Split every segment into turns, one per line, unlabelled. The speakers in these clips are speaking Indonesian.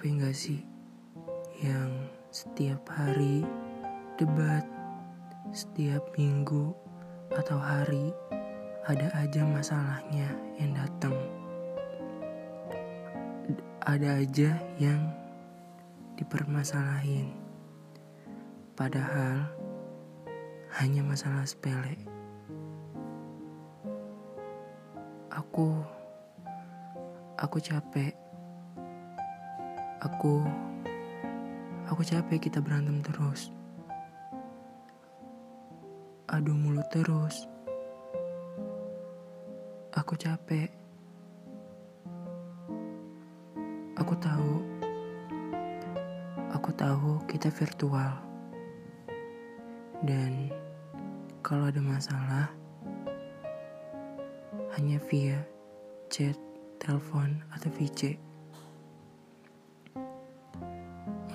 Capek gak sih yang setiap hari debat, setiap minggu atau hari ada aja masalahnya yang datang. Ada aja yang dipermasalahin. Padahal hanya masalah sepele. Aku aku capek Aku aku capek kita berantem terus. Adu mulut terus. Aku capek. Aku tahu. Aku tahu kita virtual. Dan kalau ada masalah hanya via chat, telepon, atau VC.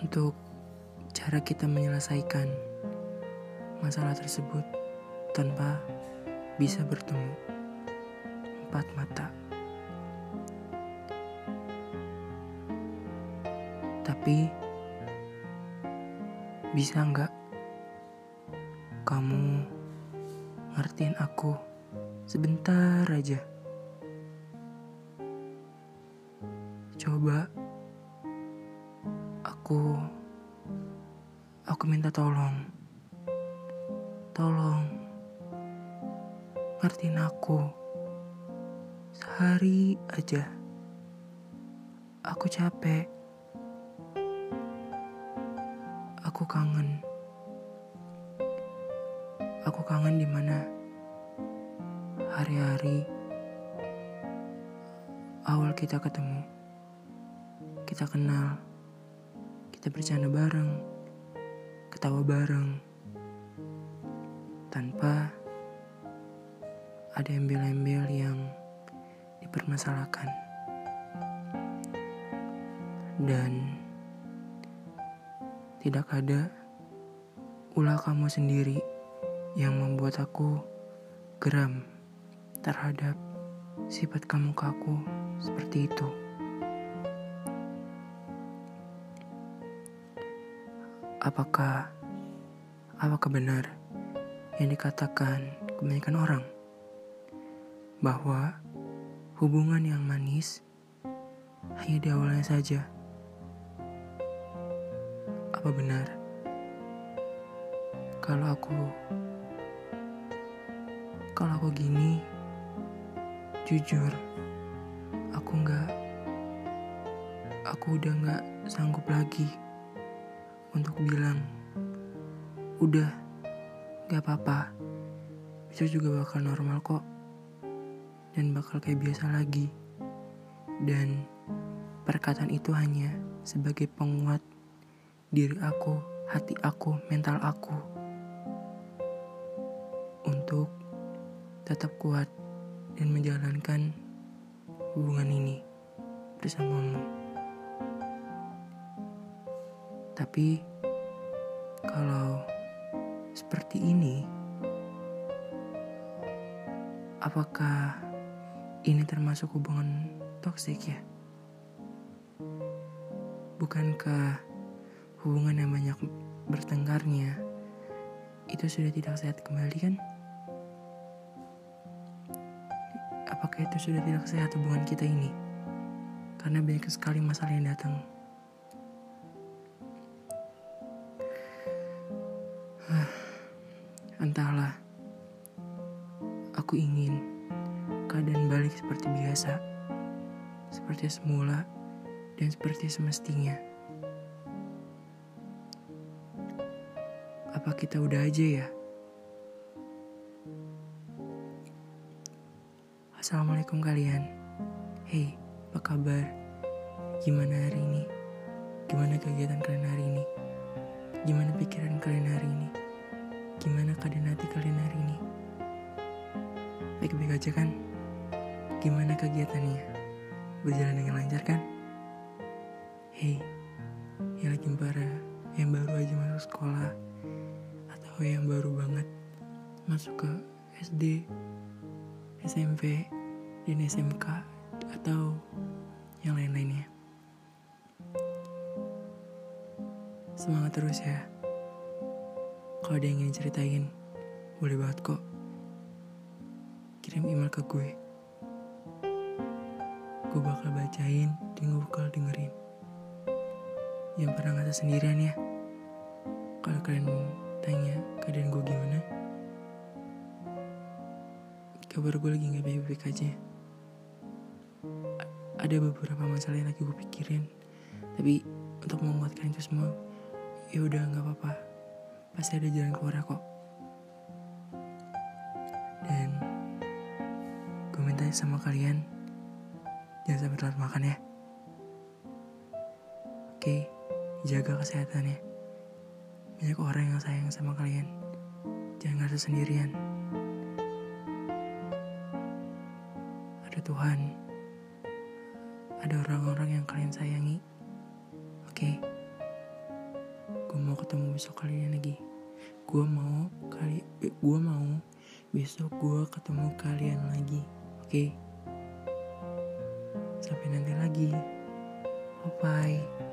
Untuk cara kita menyelesaikan masalah tersebut tanpa bisa bertemu empat mata. Tapi bisa nggak kamu ngertiin aku sebentar aja? Coba Aku aku minta tolong. Tolong ngertiin aku. Sehari aja. Aku capek. Aku kangen. Aku kangen di mana hari-hari awal kita ketemu. Kita kenal kita bercanda bareng, ketawa bareng, tanpa ada embel-embel yang dipermasalahkan. Dan tidak ada ulah kamu sendiri yang membuat aku geram terhadap sifat kamu kaku seperti itu. Apakah apakah benar yang dikatakan kebanyakan orang? Bahwa hubungan yang manis hanya di awalnya saja? Apa benar? Kalau aku kalau aku gini jujur aku nggak aku udah nggak sanggup lagi untuk bilang, udah, gak apa-apa, besok juga bakal normal kok, dan bakal kayak biasa lagi. Dan perkataan itu hanya sebagai penguat diri aku, hati aku, mental aku untuk tetap kuat dan menjalankan hubungan ini bersamamu. Tapi kalau seperti ini, apakah ini termasuk hubungan toksik ya? Bukankah hubungan yang banyak bertengkarnya itu sudah tidak sehat kembali kan? Apakah itu sudah tidak sehat hubungan kita ini? Karena banyak sekali masalah yang datang. Entahlah, aku ingin keadaan balik seperti biasa, seperti semula dan seperti semestinya. Apa kita udah aja ya? Assalamualaikum kalian. Hey, apa kabar? Gimana hari ini? Gimana kegiatan kalian hari ini? Gimana pikiran kalian hari ini? Gimana keadaan hati kalian hari ini? Baik-baik aja kan? Gimana kegiatannya? Berjalan dengan lancar kan? Hei, yang lagi para yang baru aja masuk sekolah atau yang baru banget masuk ke SD, SMP, dan SMK atau yang lain-lainnya. Semangat terus ya. Kalau ada yang ingin ceritain, boleh banget kok. Kirim email ke gue. Gue bakal bacain dan gue bakal dengerin. Yang pernah ngerasa sendirian ya. Kalau kalian tanya keadaan gue gimana, kabar gue lagi gak baik-baik aja. Ada beberapa masalah yang lagi gue pikirin, tapi untuk menguatkan itu semua, ya udah nggak apa-apa. Pasti ada jalan keluar kok. Dan gue minta sama kalian jangan sampai telat makan ya. Oke, jaga kesehatannya. Banyak orang yang sayang sama kalian. Jangan ngerasa sendirian. Ada Tuhan. Ada orang-orang yang kalian sayangi. Oke. Gue mau ketemu besok kalian lagi. Gue mau kali eh, gue mau besok gue ketemu kalian lagi. Oke. Sampai nanti lagi. Bye bye.